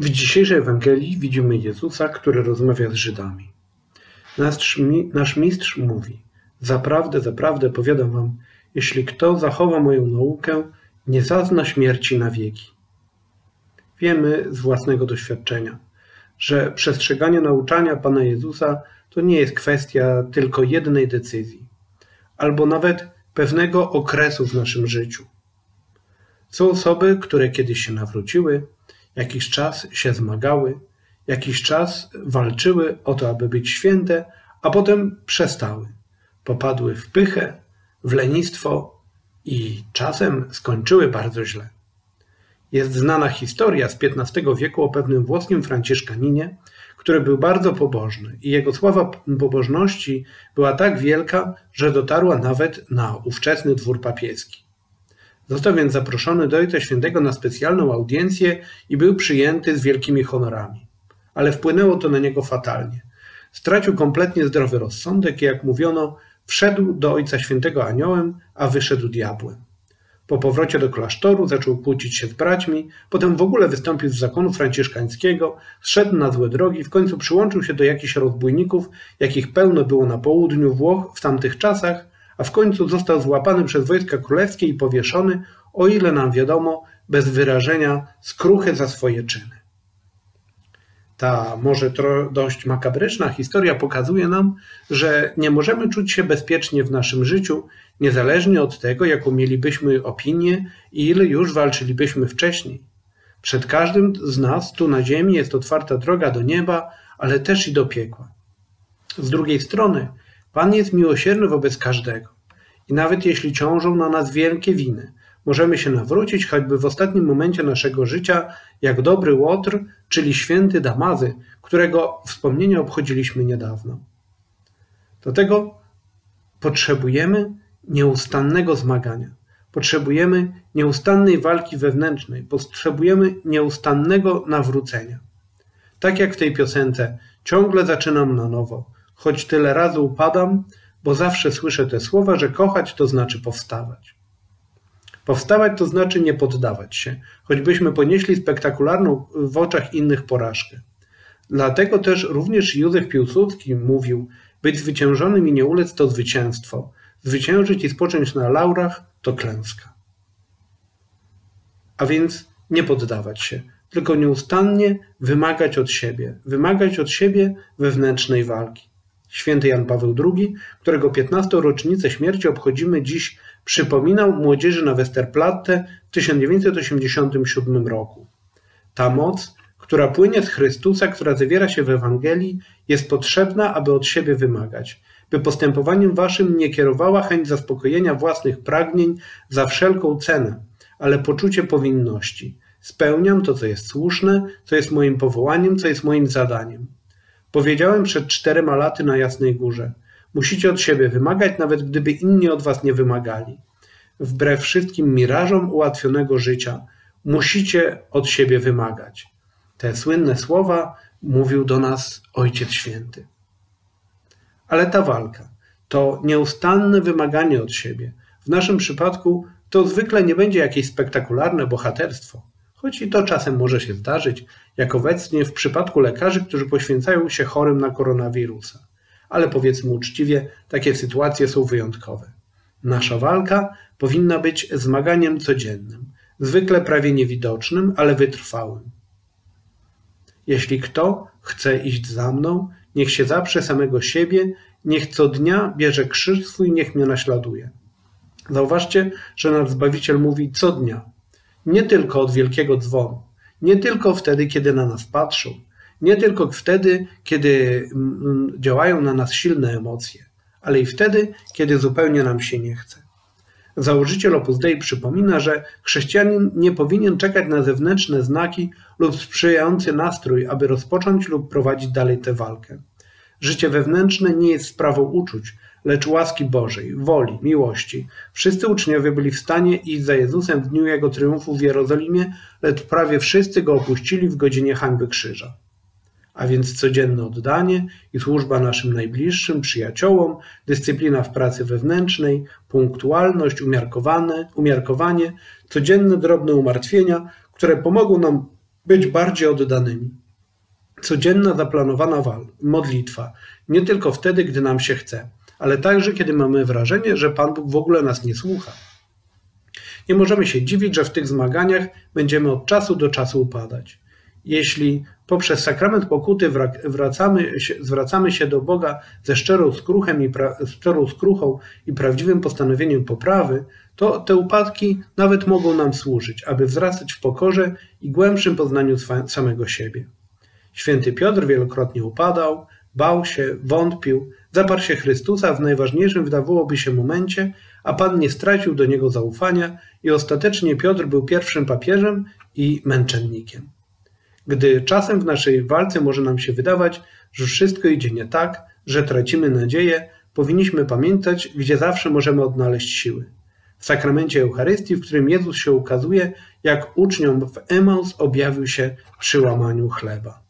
W dzisiejszej Ewangelii widzimy Jezusa, który rozmawia z Żydami. Nasz, nasz mistrz mówi: Zaprawdę, zaprawdę powiadam wam, jeśli kto zachowa moją naukę, nie zazna śmierci na wieki. Wiemy z własnego doświadczenia, że przestrzeganie nauczania Pana Jezusa to nie jest kwestia tylko jednej decyzji, albo nawet pewnego okresu w naszym życiu. Są osoby, które kiedyś się nawróciły, jakiś czas się zmagały, jakiś czas walczyły o to, aby być święte, a potem przestały. Popadły w pychę, w lenistwo i czasem skończyły bardzo źle. Jest znana historia z XV wieku o pewnym włoskim franciszkaninie, który był bardzo pobożny i jego sława pobożności była tak wielka, że dotarła nawet na ówczesny dwór papieski. Został więc zaproszony do Ojca Świętego na specjalną audiencję i był przyjęty z wielkimi honorami. Ale wpłynęło to na niego fatalnie. Stracił kompletnie zdrowy rozsądek i jak mówiono, wszedł do Ojca Świętego aniołem, a wyszedł diabłem. Po powrocie do klasztoru zaczął kłócić się z braćmi, potem w ogóle wystąpił z zakonu franciszkańskiego, zszedł na złe drogi, w końcu przyłączył się do jakichś rozbójników, jakich pełno było na południu Włoch w tamtych czasach, a w końcu został złapany przez wojska królewskie i powieszony, o ile nam wiadomo, bez wyrażenia skruchy za swoje czyny. Ta może dość makabryczna historia pokazuje nam, że nie możemy czuć się bezpiecznie w naszym życiu, niezależnie od tego, jaką mielibyśmy opinię i ile już walczylibyśmy wcześniej. Przed każdym z nas tu na ziemi jest otwarta droga do nieba, ale też i do piekła. Z drugiej strony, Pan jest miłosierny wobec każdego. I nawet jeśli ciążą na nas wielkie winy, możemy się nawrócić choćby w ostatnim momencie naszego życia, jak dobry Łotr, czyli święty Damazy, którego wspomnienie obchodziliśmy niedawno. Do tego potrzebujemy nieustannego zmagania. Potrzebujemy nieustannej walki wewnętrznej, potrzebujemy nieustannego nawrócenia. Tak jak w tej piosence, ciągle zaczynam na nowo, choć tyle razy upadam, bo zawsze słyszę te słowa, że kochać to znaczy powstawać. Powstawać to znaczy nie poddawać się, choćbyśmy ponieśli spektakularną w oczach innych porażkę. Dlatego też również Józef Piłsudski mówił: Być zwyciężonym i nie ulec to zwycięstwo. Zwyciężyć i spocząć na laurach to klęska. A więc nie poddawać się, tylko nieustannie wymagać od siebie, wymagać od siebie wewnętrznej walki. Święty Jan Paweł II, którego 15. rocznicę śmierci obchodzimy dziś, przypominał młodzieży na Westerplatte w 1987 roku. Ta moc, która płynie z Chrystusa, która zawiera się w Ewangelii, jest potrzebna, aby od siebie wymagać, by postępowaniem waszym nie kierowała chęć zaspokojenia własnych pragnień za wszelką cenę, ale poczucie powinności. Spełniam to, co jest słuszne, co jest moim powołaniem, co jest moim zadaniem. Powiedziałem przed czterema laty na Jasnej Górze. Musicie od siebie wymagać, nawet gdyby inni od was nie wymagali. Wbrew wszystkim mirażom ułatwionego życia, musicie od siebie wymagać. Te słynne słowa mówił do nas Ojciec Święty. Ale ta walka, to nieustanne wymaganie od siebie, w naszym przypadku to zwykle nie będzie jakieś spektakularne bohaterstwo choć i to czasem może się zdarzyć, jak obecnie w przypadku lekarzy, którzy poświęcają się chorym na koronawirusa. Ale powiedzmy uczciwie, takie sytuacje są wyjątkowe. Nasza walka powinna być zmaganiem codziennym, zwykle prawie niewidocznym, ale wytrwałym. Jeśli kto chce iść za mną, niech się zaprze samego siebie, niech co dnia bierze krzyż swój, niech mnie naśladuje. Zauważcie, że nasz Zbawiciel mówi co dnia, nie tylko od wielkiego dzwonu, nie tylko wtedy, kiedy na nas patrzą, nie tylko wtedy, kiedy mm, mm, działają na nas silne emocje, ale i wtedy, kiedy zupełnie nam się nie chce. Założyciel Opus Dei przypomina, że chrześcijanin nie powinien czekać na zewnętrzne znaki lub sprzyjający nastrój, aby rozpocząć lub prowadzić dalej tę walkę. Życie wewnętrzne nie jest sprawą uczuć, lecz łaski Bożej, woli, miłości. Wszyscy uczniowie byli w stanie iść za Jezusem w dniu Jego triumfu w Jerozolimie, lecz prawie wszyscy Go opuścili w godzinie hańby krzyża. A więc codzienne oddanie i służba naszym najbliższym, przyjaciołom, dyscyplina w pracy wewnętrznej, punktualność, umiarkowane, umiarkowanie, codzienne drobne umartwienia, które pomogą nam być bardziej oddanymi. Codzienna zaplanowana modlitwa, nie tylko wtedy, gdy nam się chce, ale także kiedy mamy wrażenie, że Pan Bóg w ogóle nas nie słucha. Nie możemy się dziwić, że w tych zmaganiach będziemy od czasu do czasu upadać. Jeśli poprzez sakrament pokuty wracamy zwracamy się do Boga ze szczerą skruchem i pra, szczerą skruchą i prawdziwym postanowieniem poprawy, to te upadki nawet mogą nam służyć, aby wzrastać w pokorze i głębszym poznaniu samego siebie. Święty Piotr wielokrotnie upadał, bał się, wątpił, zaparł się Chrystusa w najważniejszym wydawałoby się momencie, a Pan nie stracił do niego zaufania i ostatecznie Piotr był pierwszym papieżem i męczennikiem. Gdy czasem w naszej walce może nam się wydawać, że wszystko idzie nie tak, że tracimy nadzieję, powinniśmy pamiętać, gdzie zawsze możemy odnaleźć siły. W sakramencie Eucharystii, w którym Jezus się ukazuje, jak uczniom w Emaus objawił się przy łamaniu chleba.